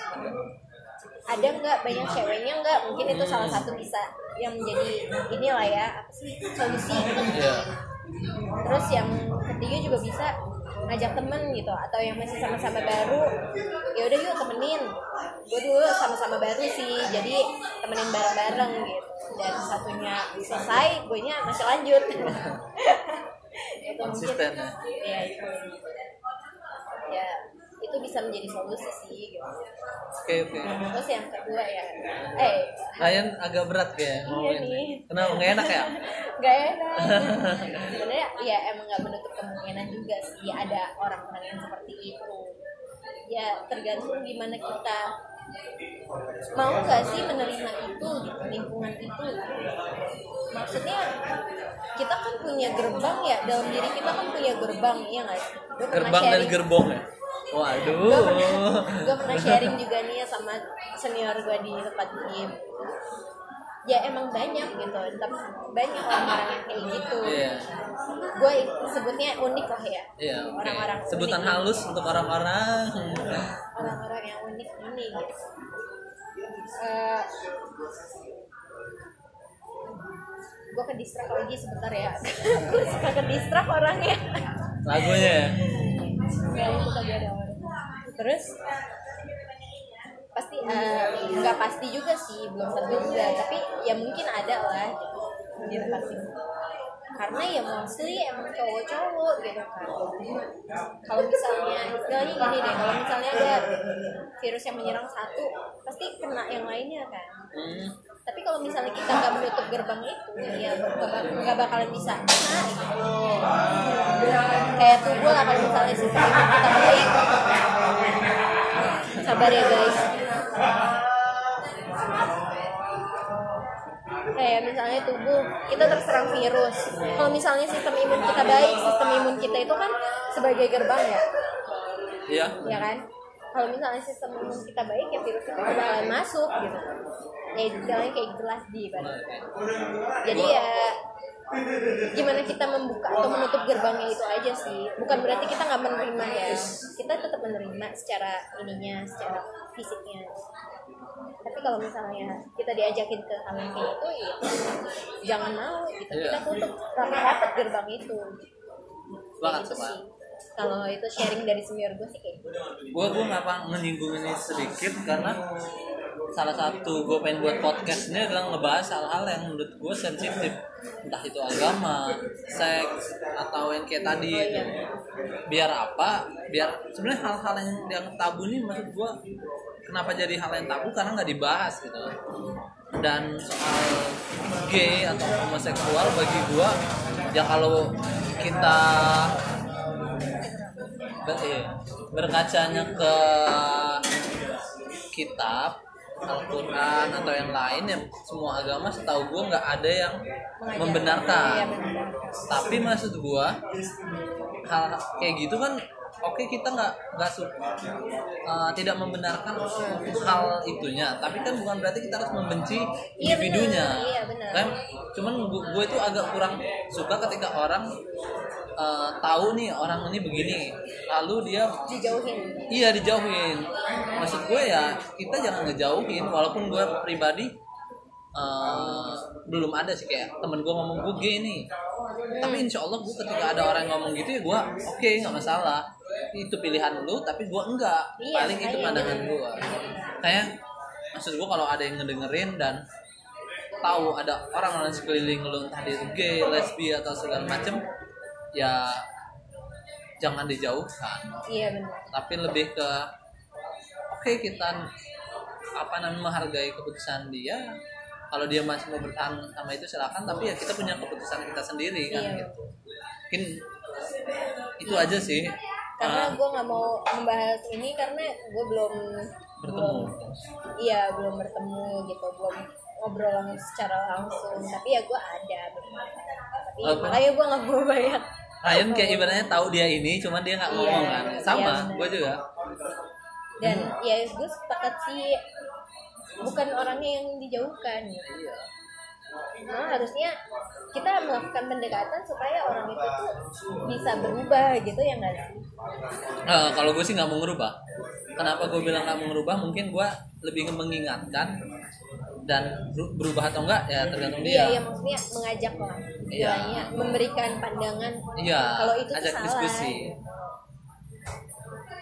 ada nggak banyak ceweknya nggak? Mungkin itu salah satu bisa yang menjadi inilah ya apa sih solusi. Iya. terus yang ketiga juga bisa ngajak temen gitu atau yang masih sama-sama baru ya udah yuk temenin. Gue dulu sama-sama baru sih jadi temenin bareng-bareng gitu. Dan satunya selesai gue nya masih lanjut. [laughs] Itu Konsisten mungkin ya itu. Ya itu bisa menjadi solusi sih gitu. Oke, oke. terus yang kedua ya eh Ryan agak berat kayak Iya nih. Kenapa? Nggak enak ya? [laughs] Gak enak. Sebenarnya ya emang nggak menutup kemungkinan juga sih ada orang-orang yang seperti itu. Ya tergantung gimana kita mau nggak sih menerima itu gitu lingkungan itu. Maksudnya kita kan punya gerbang ya. Dalam diri kita kan punya gerbang ya nggak sih? Gerbang dan gerbong ya. Waduh. gue pernah, gue pernah sharing juga nih ya sama senior gue di tempat gym ya emang banyak gitu tapi banyak orang-orang yang kayak gitu Iya. gue sebutnya unik lah ya Iya, oke. orang-orang Sebutan unik. halus untuk orang-orang. orang-orang yang unik ini gitu Eh, gue ke distrak lagi sebentar ya [laughs] gue suka ke distrak orangnya Lagunya ya. yang suka gue ada orang terus pasti eh, nggak pasti juga sih belum tentu juga. Tapi ya mungkin ada lah gitu di tempat sini karena ya mostly emang cowok-cowok gitu kan. Kalau misalnya istilahnya gini deh kalau misalnya ada virus yang menyerang satu pasti kena yang lainnya kan. Tapi kalau misalnya kita nggak menutup gerbang itu ya nggak bak- nggak bakalan bisa kena gitu. Kayak tubuh lah kalau misalnya sistem kita baik sabar ya guys. Kayak misalnya tubuh kita terserang virus. Kalau misalnya sistem imun kita baik sistem imun kita itu kan sebagai gerbang ya? Iya. ya kan? Kalau misalnya sistem imun kita baik ya virus itu bakalan masuk gitu. Ya istilahnya kayak jelas di kan jadi ya gimana kita membuka atau menutup gerbangnya itu aja sih. Bukan berarti kita nggak menerima ya. Kita tetap menerima secara ininya secara fisiknya. Tapi kalau misalnya kita diajakin ke hal yang kayak itu ya jangan mau gitu. Iya. kita tutup rapat-rapat gerbang itu. Banget, gitu sih. Kalau itu sharing dari senior gue sih kayak gitu. Gue gue ngapa menyinggung ini sedikit karena salah satu gue pengen buat podcast. Ini adalah ngebahas hal-hal yang menurut gue sensitif. Entah itu agama, seks atau yang kayak tadi. Itu biar apa? Biar sebenarnya hal-hal yang yang tabu nih maksud gue kenapa jadi hal yang tabu? Karena nggak dibahas gitu dan soal gay atau homoseksual bagi gue ya kalau kita iya. berkacanya ke kitab Al-Quran atau yang lain ya semua agama setahu gue nggak ada yang Iya, membenarkan benar. tapi maksud gue hal kayak gitu kan oke kita nggak nggak eh, tidak membenarkan hal itunya tapi kan bukan berarti kita harus membenci Iya, individunya benar. Iya, benar. kan cuman gue itu agak kurang suka ketika orang eh, tahu nih orang ini begini lalu dia dijauhin Iya dijauhin. Maksud gue ya kita jangan ngejauhin. Walaupun gue pribadi eh, belum ada sih kayak temen gue ngomong gue gay nih. Tapi insya Allah gue ketika ada orang yang ngomong gitu ya gue oke nggak masalah. Itu pilihan lu tapi gue enggak. Iya, Paling itu pandangan gue. Kayak maksud gue kalau ada yang ngedengerin dan tahu ada orang-orang sekeliling lu entah dia gay, lesbi atau segala macem ya jangan dijauhkan iya benar tapi lebih ke oke kita apa namanya menghargai keputusan dia kalau dia masih mau bertahan sama itu silakan tapi ya kita punya keputusan kita sendiri kan Iya. gitu. Mungkin itu aja sih. Karena Ah, gue nggak mau membahas ini karena gue belum bertemu. belum iya belum bertemu gitu belum ngobrol langsung secara langsung. Tapi ya gue ada tapi makanya gue nggak mau banyak Ryan kayak ibaratnya tahu dia ini cuman dia nggak Iya, ngomong kan. iya, sama benar. gue juga. Dan ya gue sepakat sih bukan orangnya yang dijauhkan gitu iya. Malah harusnya kita melakukan pendekatan supaya orang itu tuh bisa berubah gitu ya nggak sih? Eh, kalau gue sih nggak mau ngerubah. Kenapa gue bilang nggak mau ngerubah? Mungkin gue lebih mengingatkan dan ber- berubah atau enggak ya tergantung iya dia. iya maksudnya mengajak lah Iya. istilahnya memberikan pandangan. Iya, kalau itu ajak salah. diskusi.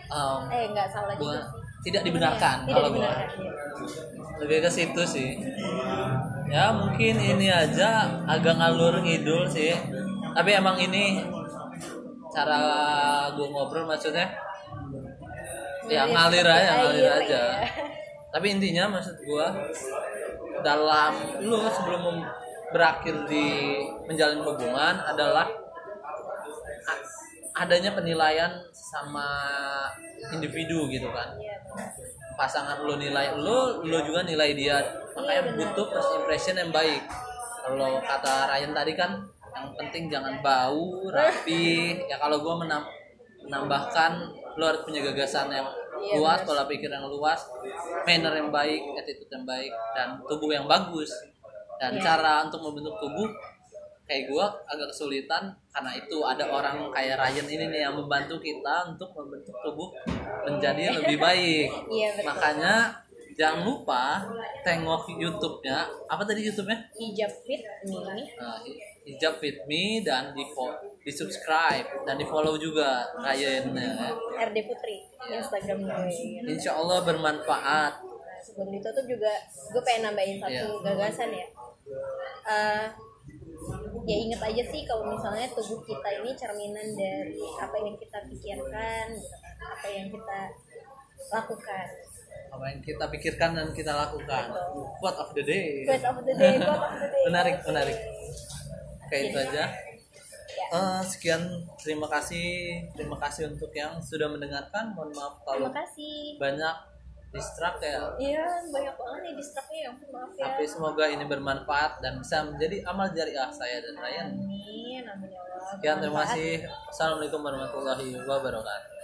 Em, eh nggak salah juga bukan- sih tidak dibenarkan Tidak kalau gue dibenarkan, iya. lebih ke situ sih ya mungkin ini aja agak ngalur ngidul sih tapi emang ini cara gue ngobrol maksudnya ya ngalir aja ngalir aja iya. tapi intinya maksud gue dalam lu sebelum berakhir di menjalin hubungan adalah adanya penilaian sama individu gitu kan. Iya, pasangan lo nilai lo lo juga nilai dia. Makanya Iya, butuh first impression yang baik. Kalau kata Ryan tadi kan yang penting jangan bau rapi. [laughs] Ya kalau gue menam- menambahkan lo harus punya gagasan yang Iya, luas pola pikir yang luas manner yang baik attitude yang baik dan tubuh yang bagus. Dan cara untuk membentuk tubuh kayak gue agak kesulitan karena itu ada orang kayak Ryan ini nih yang membantu kita untuk membentuk tubuh menjadi lebih baik. [laughs] Iya, betul. makanya jangan lupa tengok YouTube-nya. Apa tadi YouTube-nya? Hijab fit nih Nah, Hijab Fit Me dan di di subscribe dan di follow juga Ryannya. RD Putri Instagram gue. Insya Allah bermanfaat. Sebelum ditutup juga gue pengen nambahin satu Iya. gagasan ya. Eh, ya inget aja sih kalau misalnya tubuh kita ini cerminan dari apa yang kita pikirkan apa yang kita lakukan. Apa yang kita pikirkan dan kita lakukan. Quote of the day. Quote of the day quote of the day. Menarik menarik. Kayak itu aja. Ya. Eh, sekian. Terima kasih. Terima kasih untuk yang sudah mendengarkan. Mohon maaf kalau terima kasih. banyak distract ya? Iya, banyak banget nih distraknya ya maaf ya. tapi semoga ini bermanfaat dan bisa menjadi amal jariah saya dan Ryan. Amin, amin ya Allah. sekian terima kasih. Assalamualaikum warahmatullahi wabarakatuh